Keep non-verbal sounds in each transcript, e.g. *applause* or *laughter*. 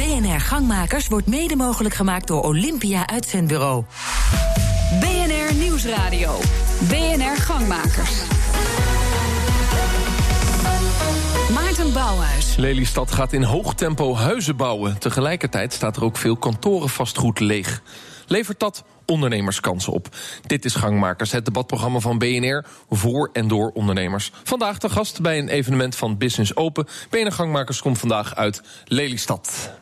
BNR Gangmakers wordt mede mogelijk gemaakt door Olympia Uitzendbureau. BNR Nieuwsradio. BNR Gangmakers. Maarten Bouwhuis. Lelystad gaat in hoog tempo huizen bouwen. Tegelijkertijd staat er ook veel kantorenvastgoed leeg. Levert dat ondernemerskansen op? Dit is Gangmakers, het debatprogramma van BNR voor en door ondernemers. Vandaag de gast bij een evenement van Business Open. BNR Gangmakers komt vandaag uit Lelystad.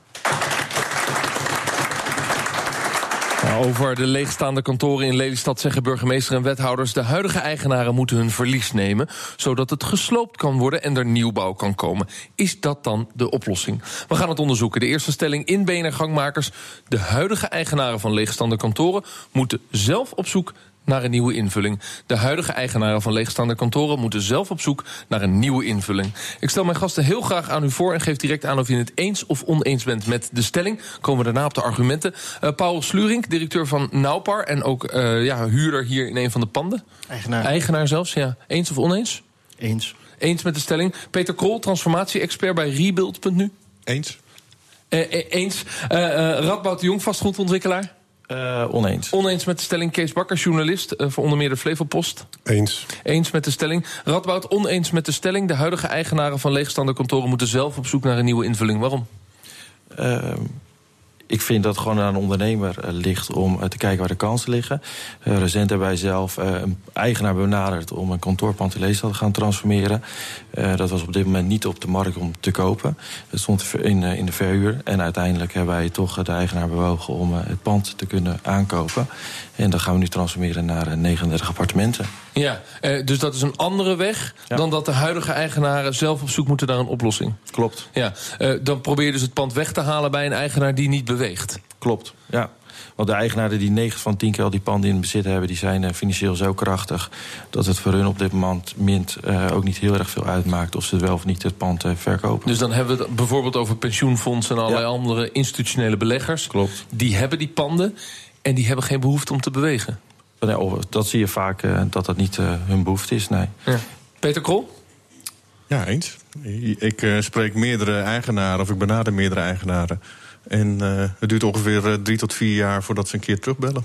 Nou, over de leegstaande kantoren in Lelystad zeggen burgemeester en wethouders... de huidige eigenaren moeten hun verlies nemen... zodat het gesloopt kan worden en er nieuwbouw kan komen. Is dat dan de oplossing? We gaan het onderzoeken. De eerste stelling in BNR Gangmakers... de huidige eigenaren van leegstaande kantoren... moeten zelf op zoek naar een nieuwe invulling. De huidige eigenaren van leegstaande kantoren moeten zelf op zoek naar een nieuwe invulling. Ik stel mijn gasten heel graag aan u voor en geef direct aan of je het eens of oneens bent met de stelling. Komen we daarna op de argumenten. Uh, Paul Slurink, directeur van Naupar en ook uh, ja, huurder hier in een van de panden. Eigenaar. Eigenaar zelfs, ja. Eens of oneens? Eens. Eens met de stelling. Peter Krol, transformatie-expert bij Rebuild.nu. Eens. Uh, eens. Radboud de Jong, vastgoedontwikkelaar. Uh, oneens. Oneens met de stelling Kees Bakker, journalist uh, voor onder meer de Flevopost. Eens. Eens met de stelling. Radboud, oneens met de stelling. De huidige eigenaren van leegstaande kantoren moeten zelf op zoek naar een nieuwe invulling. Waarom? Uh, ik vind dat het gewoon aan een ondernemer uh, ligt om uh, te kijken waar de kansen liggen. Uh, recent hebben wij zelf een eigenaar benaderd om een kantoorpand in Leestad te gaan transformeren. dat was op dit moment niet op de markt om te kopen. Het stond in, in de verhuur. En uiteindelijk hebben wij toch de eigenaar bewogen om het pand te kunnen aankopen. En dan gaan we nu transformeren naar 39 appartementen. Ja, dus dat is een andere weg ja. dan dat de huidige eigenaren zelf op zoek moeten naar een oplossing. Klopt. Ja, dan probeer je dus het pand weg te halen bij een eigenaar die niet beweegt. Klopt, ja. Want de eigenaren die 9 van 10 keer al die panden in bezit hebben... die zijn uh, financieel zo krachtig dat het voor hun op dit moment mint, uh, ook niet heel erg veel uitmaakt... of ze wel of niet het pand uh, verkopen. Dus dan hebben we het bijvoorbeeld over pensioenfondsen... en allerlei ja. andere institutionele beleggers. Klopt. Die hebben die panden en die hebben geen behoefte om te bewegen. Nee, dat zie je vaak dat dat niet hun behoefte is, nee. Ja. Peter Krol? Ja, eens. Ik spreek meerdere eigenaren of ik benader meerdere eigenaren... En uh, het duurt ongeveer uh, drie tot vier jaar voordat ze een keer terugbellen.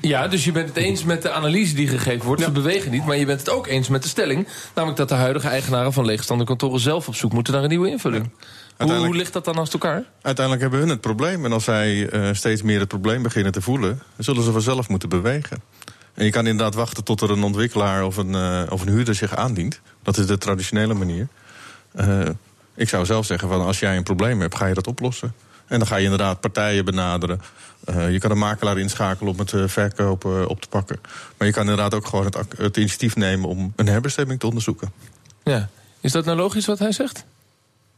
Ja, dus je bent het eens met de analyse die gegeven wordt. Ja. Ze bewegen niet, maar je bent het ook eens met de stelling. Namelijk dat de huidige eigenaren van leegstaande kantoren zelf op zoek moeten naar een nieuwe invulling. Ja. Hoe, hoe, ligt dat dan naast elkaar? Uiteindelijk hebben hun het probleem. En als zij uh, steeds meer het probleem beginnen te voelen, dan zullen ze vanzelf moeten bewegen. En je kan inderdaad wachten tot er een ontwikkelaar of een, uh, of een huurder zich aandient. Dat is de traditionele manier. Uh, ik zou zelf zeggen: van als jij een probleem hebt, ga je dat oplossen. En dan ga je inderdaad partijen benaderen. Uh, je kan een makelaar inschakelen om het uh, verkopen uh, op te pakken. Maar je kan inderdaad ook gewoon het, het, initiatief nemen om een herbestemming te onderzoeken. Ja. Is dat nou logisch wat hij zegt?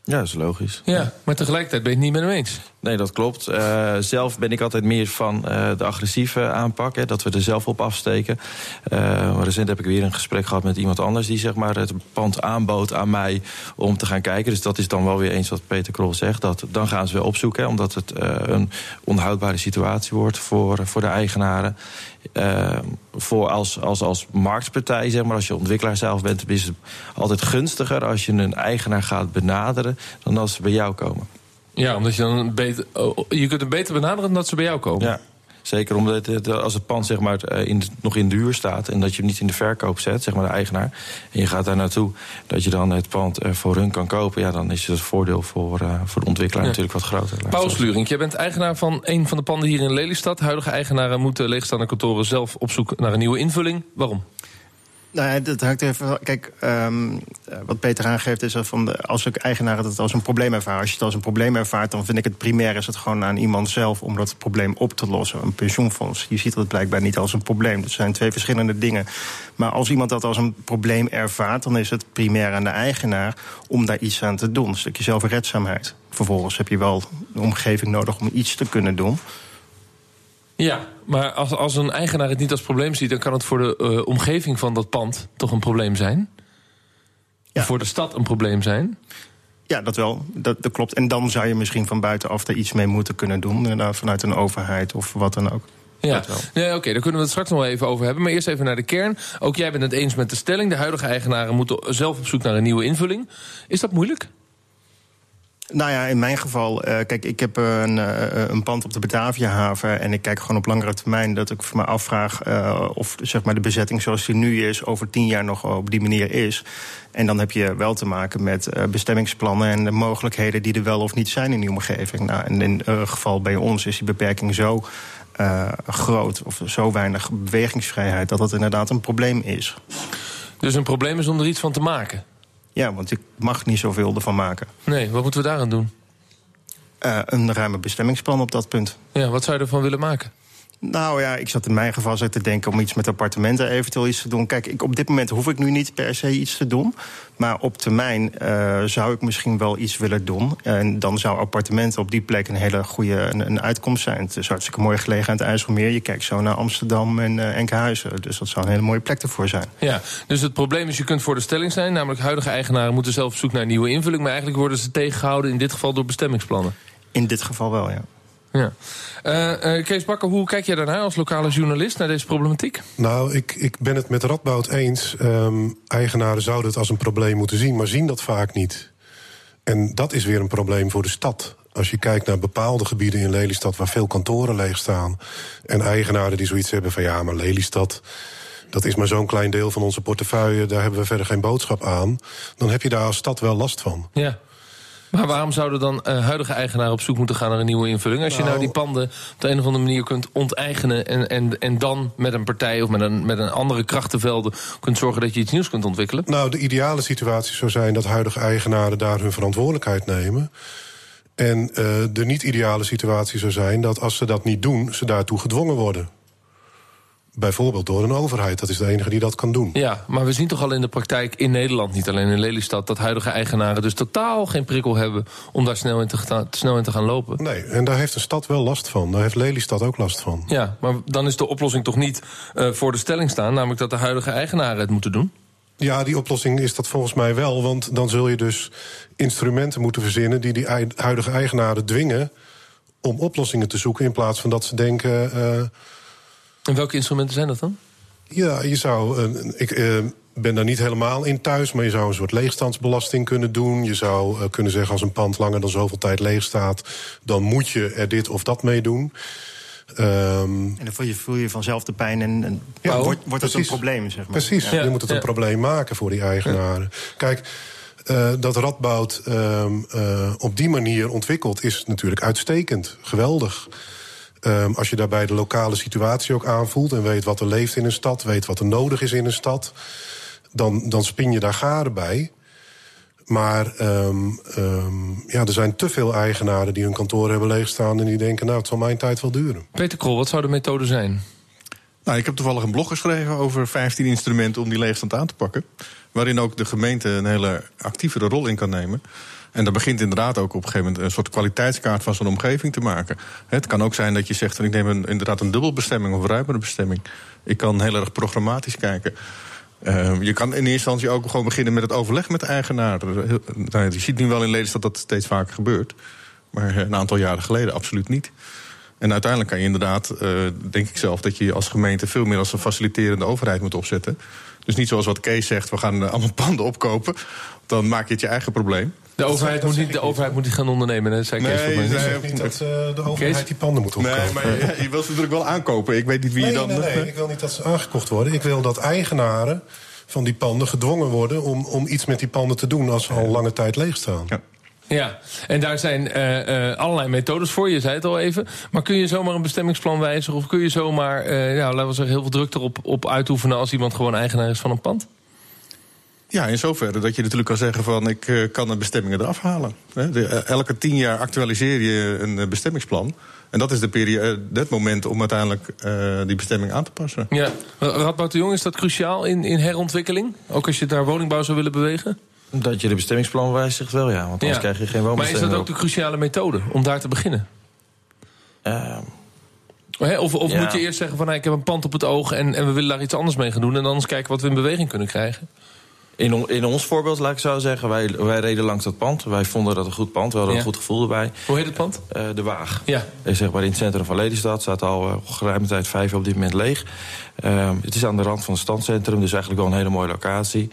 Ja, dat is logisch. Ja, ja, maar tegelijkertijd ben je het niet met hem eens. Nee, dat klopt. Uh, zelf ben ik altijd meer van uh, de agressieve aanpak. Hè, dat we er zelf op afsteken. Uh, recent heb ik weer een gesprek gehad met iemand anders... die zeg maar, het pand aanbood aan mij om te gaan kijken. Dus dat is dan wel weer eens wat Peter Krol zegt. Dat, dan gaan ze weer opzoeken, hè, omdat het een onhoudbare situatie wordt... voor, voor de eigenaren. Uh, voor als, als, als marktpartij, zeg maar, als je ontwikkelaar zelf bent, is het altijd gunstiger als je een eigenaar gaat benaderen dan als ze bij jou komen. Ja, omdat je dan beter, oh, je kunt het beter benaderen dan dat ze bij jou komen. Ja. Zeker omdat het, als het pand zeg maar, in, nog in de huur staat en dat je hem niet in de verkoop zet, zeg maar de eigenaar, en je gaat daar naartoe, dat je dan het pand voor hun kan kopen, ja, dan is het voordeel voor, uh, voor de ontwikkelaar ja. natuurlijk wat groter. Paul Slurink, jij bent eigenaar van een van de panden hier in Lelystad. Huidige eigenaren moeten leegstaande kantoren zelf op zoek naar een nieuwe invulling. Waarom? Nou dat hangt even. Kijk, um, wat Peter aangeeft is dat van de, als ik eigenaar het als een probleem ervaar. Als je het als een probleem ervaart, dan vind ik het primair is het gewoon aan iemand zelf om dat probleem op te lossen. Een pensioenfonds, je ziet het blijkbaar niet als een probleem. Dat zijn twee verschillende dingen. Maar als iemand dat als een probleem ervaart, dan is het primair aan de eigenaar om daar iets aan te doen. Een stukje zelfredzaamheid. Vervolgens heb je wel de omgeving nodig om iets te kunnen doen. Ja, maar als, als een eigenaar het niet als probleem ziet... dan kan het voor de uh, omgeving van dat pand toch een probleem zijn? Ja. Voor de stad een probleem zijn? Ja, dat wel. Dat, dat, klopt. En dan zou je misschien van buitenaf er iets mee moeten kunnen doen. Uh, vanuit een overheid of wat dan ook. Ja, nee, oké, okay, daar kunnen we het straks nog wel even over hebben. Maar eerst even naar de kern. Ook jij bent het eens met de stelling. De huidige eigenaren moeten zelf op zoek naar een nieuwe invulling. Is dat moeilijk? Nou ja, in mijn geval, uh, kijk, ik heb een, uh, een pand op de Bataviahaven... en ik kijk gewoon op langere termijn dat ik me afvraag... Of zeg maar, de bezetting zoals die nu is, over tien jaar nog op die manier is. En dan heb je wel te maken met bestemmingsplannen... en de mogelijkheden die er wel of niet zijn in die omgeving. Nou, en in het geval bij ons is die beperking zo groot... of zo weinig bewegingsvrijheid, dat dat inderdaad een probleem is. Dus een probleem is om er iets van te maken? Ja, want ik mag niet zoveel ervan maken. Nee, wat moeten we daaraan doen? Uh, een ruime bestemmingsplan op dat punt. Ja, wat zou je ervan willen maken? Nou ja, ik zat in mijn geval te denken om iets met appartementen eventueel iets te doen. Kijk, ik, op dit moment hoef ik nu niet per se iets te doen. Maar op termijn uh, zou ik misschien wel iets willen doen. En dan zou appartementen op die plek een hele goede een, een uitkomst zijn. Het is hartstikke mooi gelegen aan het IJsselmeer. Je kijkt zo naar Amsterdam en uh, Enkhuizen. Dus dat zou een hele mooie plek ervoor zijn. Ja, dus het probleem is, je kunt voor de stelling zijn. Namelijk, huidige eigenaren moeten zelf op zoek naar een nieuwe invulling. Maar eigenlijk worden ze tegengehouden in dit geval door bestemmingsplannen. In dit geval wel, ja. Ja. Uh, uh, Kees Bakker, hoe kijk jij daarnaar als lokale journalist naar deze problematiek? Nou, ik, ik ben het met Radboud eens. Um, eigenaren zouden het als een probleem moeten zien, maar zien dat vaak niet. En dat is weer een probleem voor de stad. Als je kijkt naar bepaalde gebieden in Lelystad waar veel kantoren leeg staan. En eigenaren die zoiets hebben van ja, maar Lelystad. Dat is maar zo'n klein deel van onze portefeuille, daar hebben we verder geen boodschap aan. Dan heb je daar als stad wel last van. Ja. Maar waarom zouden dan uh, huidige eigenaren op zoek moeten gaan naar een nieuwe invulling? Als je nou, nou die panden op de een of andere manier kunt onteigenen... en, en, en dan met een partij of met een, met een andere krachtenvelden... kunt zorgen dat je iets nieuws kunt ontwikkelen? Nou, de ideale situatie zou zijn dat huidige eigenaren daar hun verantwoordelijkheid nemen... En uh, de niet-ideale situatie zou zijn dat als ze dat niet doen, ze daartoe gedwongen worden. Bijvoorbeeld door een overheid. Dat is de enige die dat kan doen. Ja, maar we zien toch al in de praktijk in Nederland, niet alleen in Lelystad... dat huidige eigenaren dus totaal geen prikkel hebben om daar snel in te, gaan, snel in te gaan lopen. Nee, en daar heeft de stad wel last van. Daar heeft Lelystad ook last van. Ja, maar dan is de oplossing toch niet uh, voor de stelling staan... namelijk dat de huidige eigenaren het moeten doen? Ja, die oplossing is dat volgens mij wel. Want dan zul je dus instrumenten moeten verzinnen... die die huidige eigenaren dwingen om oplossingen te zoeken... in plaats van dat ze denken... Uh, en welke instrumenten zijn dat dan? Ja, je zou. Uh, ik uh, ben daar niet helemaal in thuis, maar je zou een soort leegstandsbelasting kunnen doen. Je zou uh, kunnen zeggen: als een pand langer dan zoveel tijd leeg staat, dan moet je er dit of dat mee doen. Um, en dan voel je, voel je vanzelf de pijn en, en ja, wordt, wordt het een probleem, zeg maar. Precies, ja. je moet het een probleem maken voor die eigenaren. Kijk, uh, dat Radboud uh, uh, op die manier ontwikkelt is natuurlijk uitstekend, geweldig. Um, als je daarbij de lokale situatie ook aanvoelt en weet wat er leeft in een stad, weet wat er nodig is in een stad, dan, dan spin je daar garen bij. Maar um, um, ja, er zijn te veel eigenaren die hun kantoor hebben leegstaan en die denken, nou, het zal mijn tijd wel duren. Peter Krol, wat zou de methode zijn? Nou, ik heb toevallig een blog geschreven over 15 instrumenten om die leegstand aan te pakken. Waarin ook de gemeente een hele actievere rol in kan nemen. En dat begint inderdaad ook op een gegeven moment een soort kwaliteitskaart van zo'n omgeving te maken. Het kan ook zijn dat je zegt: ik neem een, inderdaad een dubbelbestemming of een ruimere bestemming. Ik kan heel erg programmatisch kijken. Uh, je kan in eerste instantie ook gewoon beginnen met het overleg met de eigenaar. Nou, je ziet nu wel in Lelystad dat dat steeds vaker gebeurt. Maar een aantal jaren geleden absoluut niet. En uiteindelijk kan je inderdaad, uh, denk ik zelf, dat je als gemeente veel meer als een faciliterende overheid moet opzetten. Dus niet zoals wat Kees zegt, we gaan allemaal *laughs* panden opkopen. Dan maak je het je eigen probleem. De overheid, moet niet, de overheid moet niet gaan ondernemen, hè? zei nee, Kees. Nee, ik niet dat uh, de overheid Kees? die panden moet opkopen. Nee, maar je, je wil ze natuurlijk wel aankopen. Ik weet niet wie nee, je dan... Nee, nee, ik wil niet dat ze aangekocht worden. Ik wil dat eigenaren van die panden gedwongen worden... om, om iets met die panden te doen als ze al lange tijd leeg staan. Ja. Ja, en daar zijn uh, uh, allerlei methodes voor, je zei het al even. Maar kun je zomaar een bestemmingsplan wijzigen... of kun je zomaar, uh, ja, laten we zeggen, heel veel druk erop op uitoefenen... als iemand gewoon eigenaar is van een pand? Ja, in zoverre dat je natuurlijk kan zeggen van ik uh, kan de bestemmingen eraf halen. De, uh, elke tien jaar actualiseer je een uh, bestemmingsplan. En dat is de periode, het moment om uiteindelijk die bestemming aan te passen. Ja, Radboud de Jong, is dat cruciaal in, in herontwikkeling? Ook als je daar woningbouw zou willen bewegen? Dat je de bestemmingsplan wijzigt wel, ja. Want anders ja. krijg je geen woonbestemming Maar is dat ook de cruciale methode om daar te beginnen? of of ja. moet je eerst zeggen van nou, ik heb een pand op het oog... En, en we willen daar iets anders mee gaan doen... en anders kijken wat we in beweging kunnen krijgen? In, on, in ons voorbeeld, laat ik zo zeggen, wij, wij reden langs dat pand. Wij vonden dat een goed pand, we hadden ja. een goed gevoel erbij. Hoe heet het pand? Uh, de Waag. Ja. Is zeg maar in het centrum van Lelystad. Staat al uh, geruime tijd vijf op dit moment leeg. Uh, het is aan de rand van het standcentrum, dus eigenlijk wel een hele mooie locatie.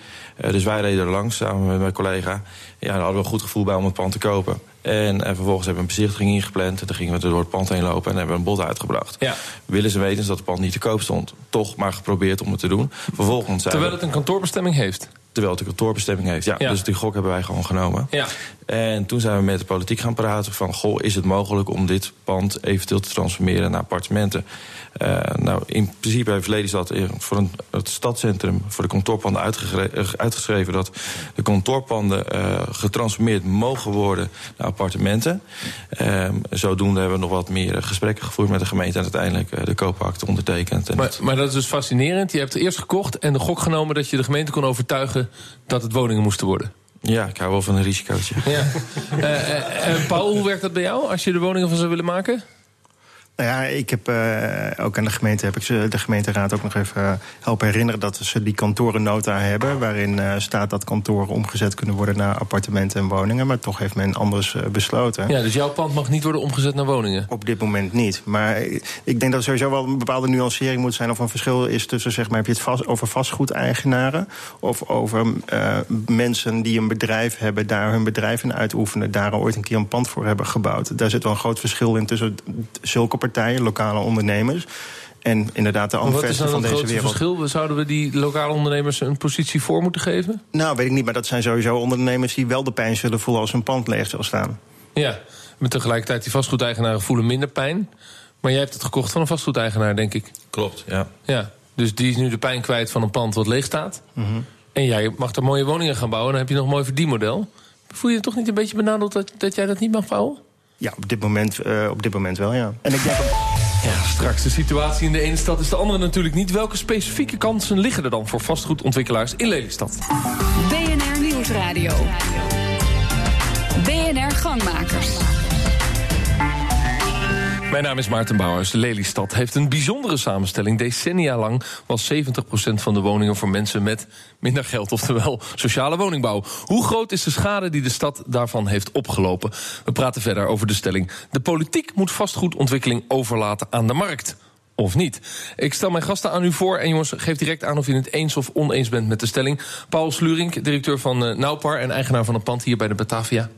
dus wij reden er langs samen met mijn collega. Ja, daar hadden we een goed gevoel bij om het pand te kopen. En, en vervolgens hebben we een bezichtiging ingepland. En dan gingen we door het pand heen lopen en hebben we een bod uitgebracht. Ja. Willen ze weten dat het pand niet te koop stond. Toch maar geprobeerd om het te doen. Vervolgens Terwijl het een kantoorbestemming heeft. Terwijl het een kantoorbestemming heeft. Ja, Ja. Dus die gok hebben wij gewoon genomen. Ja. En toen zijn we met de politiek gaan praten van... goh, is het mogelijk om dit pand eventueel te transformeren naar appartementen? Eh, nou, in principe heeft Lelystad voor een, het stadscentrum... voor de kantoorpanden eh, uitgeschreven... dat de kantoorpanden eh, getransformeerd mogen worden naar appartementen. Ehm, zodoende hebben we nog wat meer gesprekken gevoerd met de gemeente... en uiteindelijk de koopakte ondertekend. En Maar, het- maar dat is dus fascinerend. Je hebt eerst gekocht en de gok genomen dat je de gemeente kon overtuigen dat het woningen moesten worden. Ja, ik hou wel van een risicootje. Ja. Eh, eh, eh, Paul, hoe werkt dat bij jou als je de woningen van zou willen maken? Nou ja, ik heb eh, ook aan de gemeente heb ik ze, de gemeenteraad ook nog even eh, helpen herinneren dat ze die kantorennota hebben. Waarin eh, staat dat kantoren omgezet kunnen worden naar appartementen en woningen. Maar toch heeft men anders besloten. Ja, dus jouw pand mag niet worden omgezet naar woningen. Op dit moment niet. Maar ik denk dat er sowieso wel een bepaalde nuancering moet zijn. Of een verschil is tussen, zeg maar, heb je het vast, over vastgoedeigenaren. Of over mensen die een bedrijf hebben, daar hun bedrijf in uitoefenen. Daar ooit een keer een pand voor hebben gebouwd. Daar zit wel een groot verschil in tussen zulke partijen, lokale ondernemers. En inderdaad de Maar wat is Amvesten dan van het deze grootste wereld. verschil? Zouden we die lokale ondernemers een positie voor moeten geven? Nou, weet ik niet, maar dat zijn sowieso ondernemers die wel de pijn zullen voelen als hun pand leeg zal staan. Ja, maar tegelijkertijd die vastgoedeigenaren voelen minder pijn. Maar jij hebt het gekocht van een vastgoedeigenaar, denk ik. Klopt, ja. Ja, dus die is nu de pijn kwijt van een pand wat leeg staat. En jij mag er mooie woningen gaan bouwen. Dan heb je nog een mooi verdienmodel. Voel je je toch niet een beetje benadeeld dat, dat jij dat niet mag bouwen? Ja, op dit moment, eh, op dit moment wel, ja. En ik denk ook- Ja, straks de situatie in de ene stad is de andere natuurlijk niet. Welke specifieke kansen liggen er dan voor vastgoedontwikkelaars in Lelystad? BNR Nieuwsradio. BNR Gangmakers. Mijn naam is Maarten Bouwers. Lelystad heeft een bijzondere samenstelling. Decennia lang was 70% van de woningen voor mensen met minder geld, oftewel sociale woningbouw. Hoe groot is de schade die de stad daarvan heeft opgelopen? We praten verder over de stelling. De politiek moet vastgoedontwikkeling overlaten aan de markt. Of niet? Ik stel mijn gasten aan u voor. En jongens, geef direct aan of je het eens of oneens bent met de stelling. Paul Slurink, directeur van uh, Naupar en eigenaar van een pand hier bij de Batavia.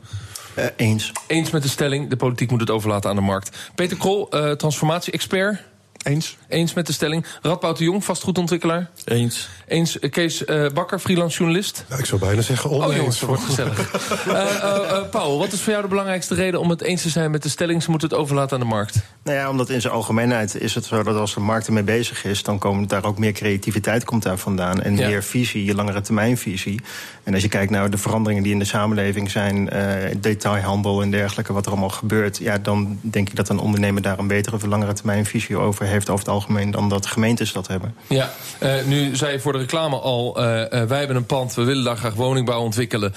Eh, eens. Eens met de stelling, de politiek moet het overlaten aan de markt. Peter Krol, uh, transformatie-expert. Eens. Eens met de stelling. Radboud de Jong, vastgoedontwikkelaar. Eens. Eens uh, Kees uh, Bakker, freelance journalist. Ja, ik zou bijna zeggen oneens. Oh jongens, dat wordt gezellig. uh, *laughs* Paul, wat is voor jou de belangrijkste reden om het eens te zijn met de stelling... ze moeten het overlaten aan de markt? Nou ja, omdat in zijn algemeenheid is het zo dat als de markt ermee bezig is... dan komt daar ook meer creativiteit komt daar vandaan. En Ja. meer visie, je langere termijnvisie. En als je kijkt naar de veranderingen die in de samenleving zijn... eh, detailhandel en dergelijke, wat er allemaal gebeurt... Ja, dan denk ik dat een ondernemer daar een betere of langere termijnvisie over heeft... over het algemeen dan dat gemeentes dat hebben. Ja, uh, nu zei je voor de reclame al... Uh, uh, wij hebben een pand, we willen daar graag woningbouw ontwikkelen...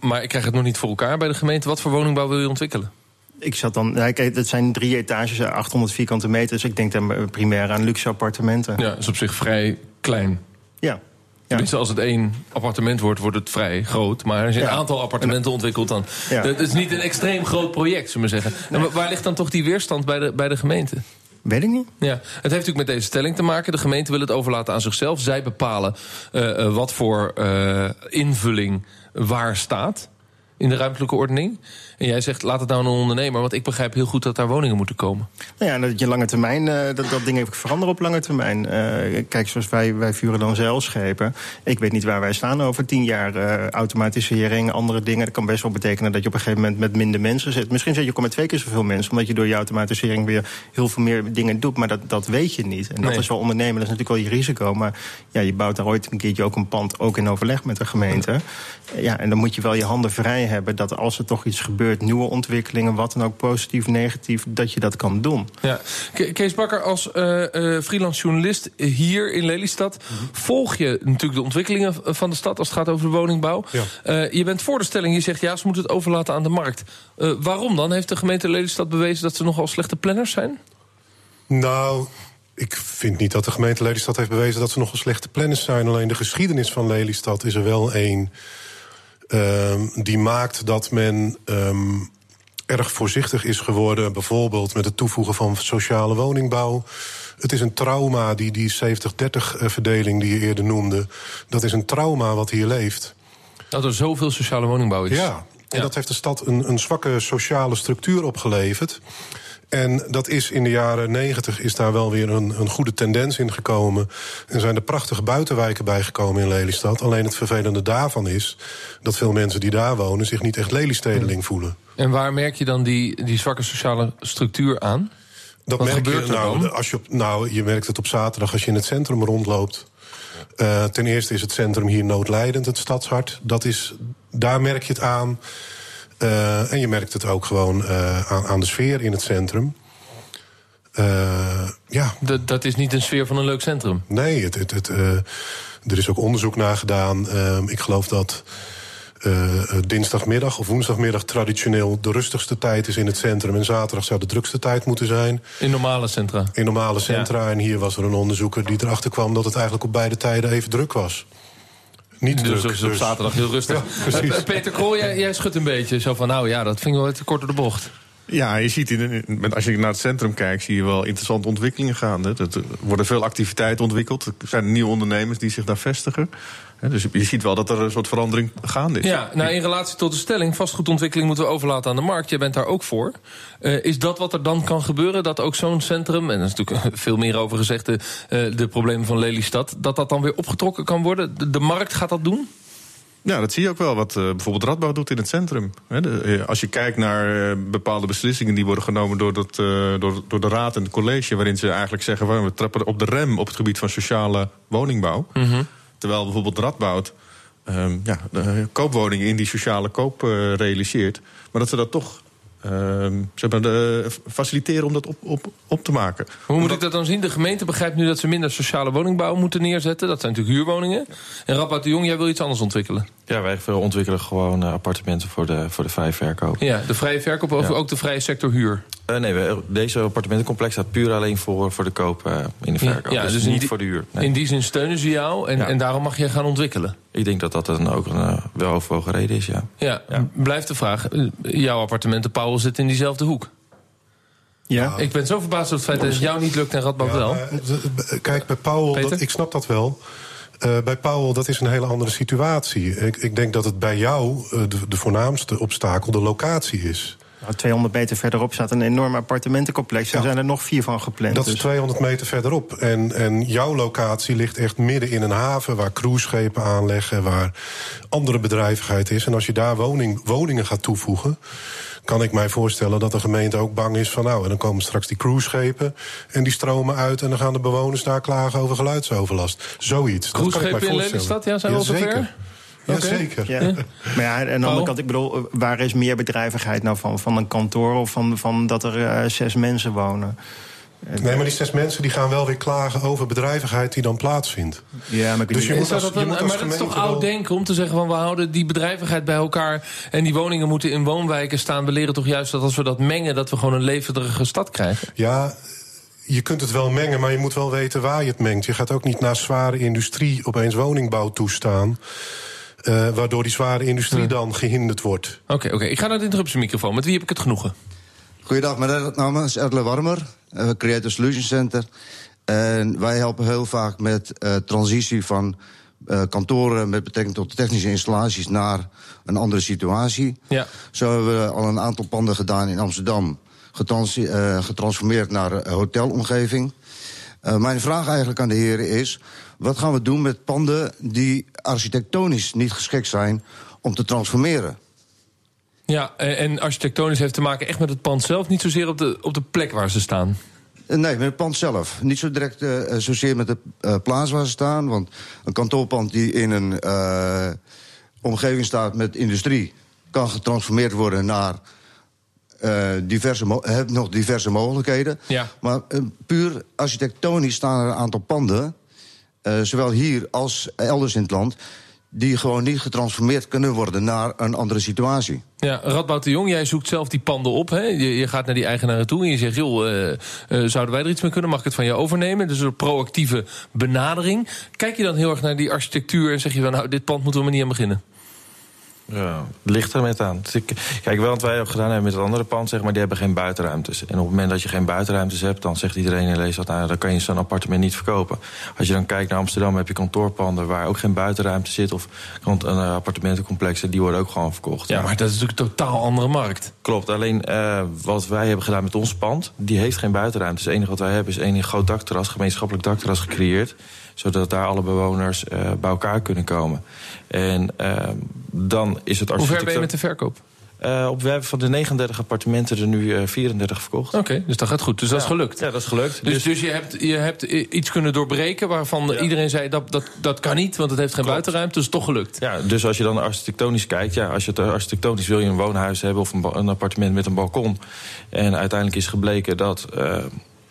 maar ik krijg het nog niet voor elkaar bij de gemeente. Wat voor woningbouw wil je ontwikkelen? Ik zat dan, ja, kijk, het zijn drie etages, 800 vierkante meter. Dus ik denk dan primair aan luxe appartementen. Ja, dat is op zich vrij klein. Ja. Ja. Dus als het één appartement wordt, wordt het vrij groot. Maar als je een Ja. aantal appartementen ontwikkelt, dan. Ja. Het is niet een extreem groot project, zullen we zeggen. En waar ligt dan toch die weerstand bij de, bij de gemeente? Weet ik niet. Ja, het heeft natuurlijk met deze stelling te maken. De gemeente wil het overlaten aan zichzelf. Zij bepalen uh, uh, wat voor uh, invulling waar staat in de ruimtelijke ordening. En jij zegt, laat het nou een ondernemer. Want ik begrijp heel goed dat daar woningen moeten komen. Nou ja, dat je lange termijn, uh, dat, dat ding even veranderen op lange termijn. Uh, kijk, zoals wij, wij vuren dan zeilschepen. Ik weet niet waar wij staan over tien jaar. Uh, automatisering, andere dingen. Dat kan best wel betekenen dat je op een gegeven moment met minder mensen zit. Misschien zit je ook met twee keer zoveel mensen. Omdat je door je automatisering weer heel veel meer dingen doet. Maar dat, dat weet je niet. En dat Nee. is wel ondernemen. Dat is natuurlijk wel je risico. Maar ja, je bouwt daar ooit een keertje ook een pand. Ook in overleg met de gemeente. Ja, en dan moet je wel je handen vrij hebben. Dat als er toch iets gebeurt, nieuwe ontwikkelingen. Wat dan ook positief, negatief. Dat je dat kan doen. Ja. Ke- Kees Bakker, als eh, eh, freelance journalist hier in Lelystad... volg je natuurlijk de ontwikkelingen van de stad als het gaat over de woningbouw. Ja. Eh, je bent voor de stelling, je zegt ja, ze moeten het overlaten aan de markt. Eh, waarom dan? Heeft de gemeente Lelystad bewezen dat ze nogal slechte planners zijn? Nou, ik vind niet dat de gemeente Lelystad heeft bewezen dat ze nogal slechte planners zijn. Alleen de geschiedenis van Lelystad is er wel één ehm, die maakt dat men ehm, erg voorzichtig is geworden. Bijvoorbeeld met het toevoegen van sociale woningbouw. Het is een trauma, die, die 70-30-verdeling die je eerder noemde. Dat is een trauma wat hier leeft. Dat er zoveel sociale woningbouw is. Ja, En dat heeft de stad een, een zwakke sociale structuur opgeleverd. En dat is in de jaren negentig is daar wel weer een, een goede tendens in gekomen. En zijn er prachtige buitenwijken bijgekomen in Lelystad. Alleen het vervelende daarvan is dat veel mensen die daar wonen zich niet echt Lelystedeling voelen. En waar merk je dan die, die zwakke sociale structuur aan? Dat Wat merk je, gebeurt nou, dan? Als je, op, nou, je merkt het op zaterdag als je in het centrum rondloopt. Eh, ten eerste is het centrum hier noodlijdend, het stadshart. Dat is, daar merk je het aan. Eh, en je merkt het ook gewoon eh, aan, aan de sfeer in het centrum. Eh, ja, Dat, dat is niet een sfeer van een leuk centrum. nee, het, het, het, er is ook onderzoek naar gedaan. Ehm, ik geloof dat dinsdagmiddag of woensdagmiddag traditioneel de rustigste tijd is in het centrum. En zaterdag zou de drukste tijd moeten zijn. In normale centra. in normale centra. En hier was er een onderzoeker die erachter kwam dat het eigenlijk op beide tijden even druk was. Niet Dus, druk. dus op dus- zaterdag heel rustig. Ja. Eh, Peter Krol, jij, jij schudt een beetje. Zo van, nou ja, dat vind ik wel te kort door de bocht. Ja, je ziet in, als je naar het centrum kijkt, zie je wel interessante ontwikkelingen gaande. Er worden veel activiteiten ontwikkeld. Er zijn nieuwe ondernemers die zich daar vestigen. Dus je ziet wel dat er een soort verandering gaande is. Ja, nou in relatie tot de stelling, vastgoedontwikkeling moeten we overlaten aan de markt. Jij bent daar ook voor. Eh, is dat wat er dan kan gebeuren? Dat ook zo'n centrum, en er is natuurlijk *laughs* veel meer over gezegd, de, eh, de problemen van Lelystad, dat dat dan weer opgetrokken kan worden? De, de markt gaat dat doen? Ja, dat zie je ook wel wat eh, bijvoorbeeld Radbouw doet in het centrum. De, eh, als je kijkt naar eh, bepaalde beslissingen die worden genomen door, dat, door, door de raad en het college, waarin ze eigenlijk zeggen we trappen op de rem op het gebied van sociale woningbouw. Terwijl bijvoorbeeld Radbouw ehm, ja, de koopwoningen in die sociale koop realiseert. Maar dat ze dat toch ehm, zeg maar, de, faciliteren om dat op, op, op te maken. Hoe moet ik dat dan zien? De gemeente begrijpt nu dat ze minder sociale woningbouw moeten neerzetten. Dat zijn natuurlijk huurwoningen. En Radboud de Jong, jij wil iets anders ontwikkelen. Ja, wij ontwikkelen gewoon eh, appartementen voor de, voor de vrije verkoop. Ja, de vrije verkoop of Ja. ook de vrije sector huur. Eh, nee, we, deze appartementencomplex staat puur alleen voor, voor de koop eh, in de verkoop. Ja, dus, dus niet die- voor de huur. Nee. In die zin steunen ze jou en, Ja. en daarom mag je gaan ontwikkelen. Ik denk dat dat dan ook een uh, weloverwogen reden is, ja. Ja, Ja. blijft de vraag. eh, Jouw appartementen, Paul, zit in diezelfde hoek. Ja. Ik ben zo verbaasd over het feit dat het jou niet lukt en Radboud Ja, wel. maar, eh, Kijk, bij Powell, dat, ik snap dat wel. Eh, bij Powell, dat is een hele andere situatie. Ik, ik denk dat het bij jou eh, de, de voornaamste obstakel de locatie is. Nou, 200 meter verderop staat een enorm appartementencomplex. Er Ja. zijn er nog vier van gepland. Dat is dus- 200 meter verderop. En, en jouw locatie ligt echt midden in een haven waar cruiseschepen aanleggen, waar andere bedrijvigheid is. En als je daar woning, woningen gaat toevoegen, kan ik mij voorstellen dat de gemeente ook bang is van nou, en dan komen straks die cruiseschepen en die stromen uit en dan gaan de bewoners daar klagen over geluidsoverlast. Zoiets. Dat kan ik mij Cruiseschepen in. Lelystad, ja, zijn we al zover? Zeker. Oké. Jazeker. Ja. *laughs* Maar ja, en aan de Paul? andere kant, ik bedoel, eh, waar is meer bedrijvigheid nou van? Van een kantoor of van, van dat er eh, zes mensen wonen? Nee, maar die zes mensen die gaan wel weer klagen over bedrijvigheid die dan plaatsvindt. Ja, maar ik Dus je moet als- dat dan- je moet als maar dat is toch oud denken om te zeggen van we houden die bedrijvigheid bij elkaar en die woningen moeten in woonwijken staan. We leren toch juist dat als we dat mengen, dat we gewoon een levendige stad krijgen. Ja, je kunt het wel mengen, maar je moet wel weten waar je het mengt. Je gaat ook niet naar zware industrie opeens woningbouw toestaan. eh, waardoor die zware industrie dan gehinderd wordt. Oké, oké. Ik ga naar de interruptiemicrofoon. Met wie heb ik het genoegen? Goeiedag, mijn naam is Erle Warmer, eh, Creative Solution Center. En wij helpen heel vaak met eh, transitie van eh, kantoren met betrekking tot technische installaties naar een andere situatie. Ja. Zo hebben we al een aantal panden gedaan in Amsterdam, getrans getransformeerd naar hotelomgeving. Mijn vraag eigenlijk aan de heren is: wat gaan we doen met panden die architectonisch niet geschikt zijn om te transformeren? Ja, en en architectonisch heeft te maken echt met het pand zelf, niet zozeer op de, op de plek waar ze staan. Eh, Nee, met het pand zelf. Niet zo direct eh, eh, zozeer met de eh, plaats waar ze staan. Want een kantoorpand die in een eh, omgeving staat met industrie... kan getransformeerd worden naar eh, diverse, heeft nog diverse mogelijkheden. Ja. Maar eh, puur architectonisch staan er een aantal panden... eh, zowel hier als elders in het land... die gewoon niet getransformeerd kunnen worden naar een andere situatie. Ja, Radboud de Jong, jij zoekt zelf die panden op. Hè? Je, je gaat naar die eigenaren toe en je zegt... joh, eh, eh, zouden wij er iets mee kunnen? Mag ik het van je overnemen? Dus een proactieve benadering. Kijk je dan heel erg naar die architectuur en zeg je van... nou, dit pand moeten we maar niet aan beginnen? Ja, ligt er met aan. Dus Kijk, wel wat wij ook gedaan hebben met het andere pand, zeg maar, die hebben geen buitenruimtes. En op het moment dat je geen buitenruimtes hebt, dan zegt iedereen in Leesland, nou, dan kan je zo'n appartement niet verkopen. Als je dan kijkt naar Amsterdam, heb je kantoorpanden waar ook geen buitenruimte zit, of een eh, appartementencomplexen, die worden ook gewoon verkocht. Ja, maar dat is natuurlijk een totaal andere markt. Klopt, alleen eh, wat wij hebben gedaan met ons pand, die heeft geen buitenruimte. Het enige wat wij hebben is één groot dakterras, gemeenschappelijk dakterras gecreëerd. Zodat daar alle bewoners eh, bij elkaar kunnen komen. En eh, dan is het Hoe ver ben je architectuur- met de verkoop? eh, op, we hebben van de 39 appartementen er nu eh, 34 verkocht. Oké, dus dat gaat goed. Dus dat is gelukt. Ja, dat is gelukt. Dus, dus je, hebt, je hebt iets kunnen doorbreken waarvan Ja. iedereen zei dat, dat dat kan niet, want het heeft geen Klopt. buitenruimte. Dus toch gelukt. Ja, dus als je dan architectonisch kijkt, ja, als je het architectonisch wil je een woonhuis hebben of een, appartement met een balkon. En uiteindelijk is gebleken dat eh,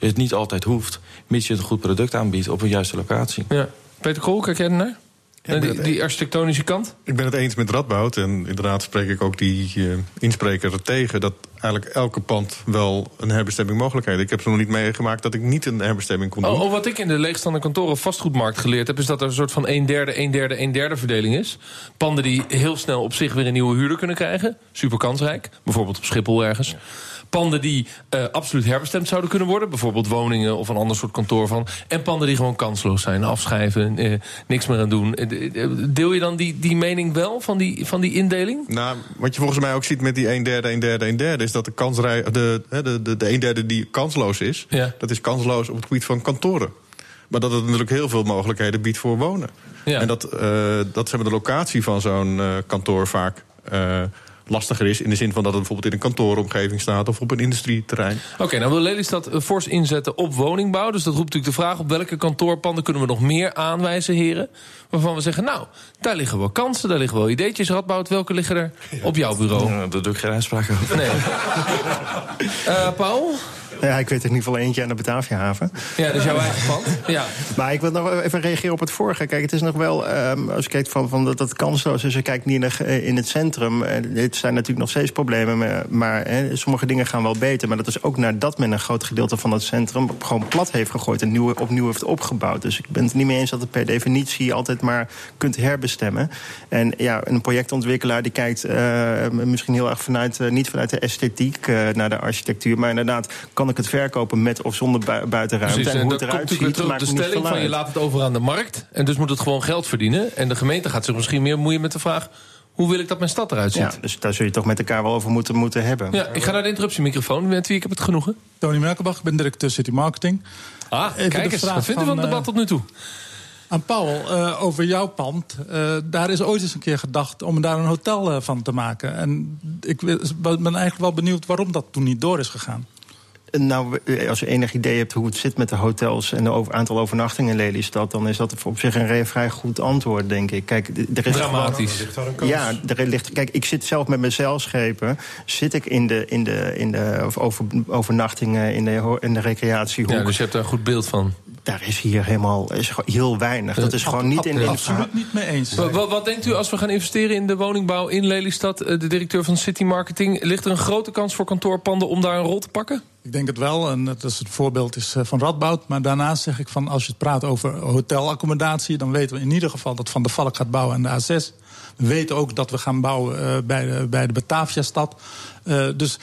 het niet altijd hoeft, mits je een goed product aanbiedt op een juiste locatie. Ja. Peter Kool, kijk jij ernaar? Ja, ik die, die architectonische kant? Ik ben het eens met Radboud. En inderdaad spreek ik ook die eh, inspreker tegen... dat eigenlijk elke pand wel een herbestemming mogelijkheid. Ik heb ze nog niet meegemaakt dat ik niet een herbestemming kon doen. Oh, oh, wat ik in de leegstaande kantoren vastgoedmarkt geleerd heb... is dat er een soort van 1 derde, 1 derde, 1 derde verdeling is. Panden die heel snel op zich weer een nieuwe huurder kunnen krijgen. Super kansrijk. Bijvoorbeeld op Schiphol ergens. Panden die eh, absoluut herbestemd zouden kunnen worden. Bijvoorbeeld woningen of een ander soort kantoor van. En panden die gewoon kansloos zijn. Afschrijven, eh, niks meer aan doen. Eh, Deel je dan die, die mening wel van die, van die indeling? Nou, wat je volgens mij ook ziet met die 1 derde, 1 derde, 1 derde... is dat de, kansrij, de, de, de, de 1 derde die kansloos is... Ja. dat is kansloos op het gebied van kantoren. Maar dat het natuurlijk heel veel mogelijkheden biedt voor wonen. Ja. En dat, eh, dat maar, de locatie van zo'n kantoor vaak lastiger is... in de zin van dat het bijvoorbeeld in een kantooromgeving staat... of op een industrieterrein. Oké, nou wil Lelystad eh, fors inzetten op woningbouw. Dus dat roept natuurlijk de vraag op welke kantoorpanden kunnen we nog meer aanwijzen, heren. Waarvan we zeggen, nou, daar liggen wel kansen, daar liggen wel ideetjes. Radboud, welke liggen er op jouw bureau? Ja, daar doe ik geen uitspraak over. Nee. *laughs* Eh, Paul? *laughs* Ja, ik weet in ieder geval eentje aan de Bataviahaven. Ja, dat is jouw eigen pand. *laughs* Ja. Maar ik wil nog even reageren op het vorige. Kijk, het is nog wel, ehm, als je kijkt van, van dat het kansloos is... je kijkt niet eh, in het centrum. eh, dit zijn natuurlijk nog steeds problemen, maar, sommige dingen gaan wel beter. Maar dat is ook nadat men een groot gedeelte van het centrum... gewoon plat heeft gegooid en nieuw, opnieuw heeft opgebouwd. Dus ik ben het niet mee eens dat het per definitie altijd maar kunt herbestemmen. En ja, een projectontwikkelaar die kijkt eh, misschien heel erg vanuit... niet vanuit de esthetiek naar de architectuur... maar inderdaad, kan ik het verkopen met of zonder bui- buitenruimte... Precies, en en hoe dat het komt eruit ziet, terug de stelling van je laat het over aan de markt. En dus moet het gewoon geld verdienen. En de gemeente gaat zich misschien meer moeien met de vraag... hoe wil ik dat mijn stad eruit ziet? Ja, dus daar zul je toch met elkaar wel over moeten, moeten hebben. Ja, ik ga naar de interruptiemicrofoon. Met wie ik heb het genoegen? Tony Merkelbach, ik ben directeur City Marketing. Ah, Even kijk eens. Wat vindt u van het debat eh, tot nu toe? Aan Paul, eh, over jouw pand. Eh, daar is ooit eens een keer gedacht om daar een hotel eh, van te maken. En ik wil- ben eigenlijk wel benieuwd waarom dat toen niet door is gegaan. Nou, eh, als je enig idee hebt hoe het zit met de hotels en het aantal overnachtingen in Lelystad, dan is dat op zich een vrij goed antwoord, denk ik. Kijk, er is Dramatisch. Ja, er ligt, kijk, ik zit zelf met mijn zeilschepen. Zit ik in de, in de, in de of over, overnachtingen in de, in de recreatiehoek. Ja, dus je hebt daar een goed beeld van. Daar is hier helemaal is heel weinig. Dat is gewoon niet in, in Absoluut niet mee eens. Wat, wat, denkt u als we gaan investeren in de woningbouw in Lelystad? Eh, De directeur van City Marketing. Ligt er een grote kans voor kantoorpanden om daar een rol te pakken? Ik denk het wel, en dat is het voorbeeld is eh, van Radboud. Maar daarnaast zeg ik van, als je het praat over hotelaccommodatie... dan weten we in ieder geval dat Van der Valk gaat bouwen aan de A6. We weten ook dat we gaan bouwen eh, bij de, bij de Bataviastad. Eh, dus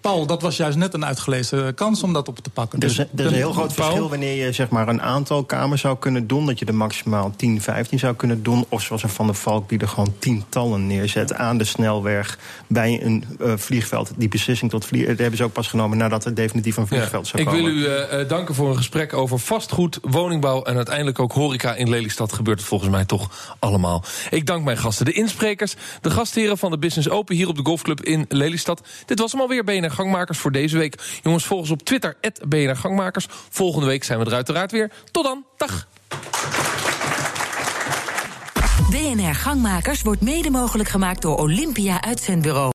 Paul, dat was juist net een uitgelezen kans om dat op te pakken. Er is, Dus er is een heel groot Paul? verschil wanneer je zeg maar, een aantal kamers zou kunnen doen. Dat je er maximaal 10, 15 zou kunnen doen. Of zoals een Van der Valk die er gewoon tientallen neerzet aan de snelweg. Bij een eh, vliegveld. Die beslissing tot vlieg, dat hebben ze ook pas genomen nadat er definitief een vliegveld zou ik komen. wil u eh, eh, danken voor een gesprek over vastgoed, woningbouw en uiteindelijk ook horeca in Lelystad. Gebeurt het volgens mij toch allemaal. Ik dank mijn gasten, de insprekers, de gastheren van de Business Open hier op de Golfclub in Lelystad. Dit was hem alweer Gangmakers voor deze week. Jongens, volg ons op Twitter, BNR Gangmakers. Volgende week zijn we er uiteraard weer. Tot dan, dag! BNR Gangmakers wordt mede mogelijk gemaakt door Olympia Uitzendbureau.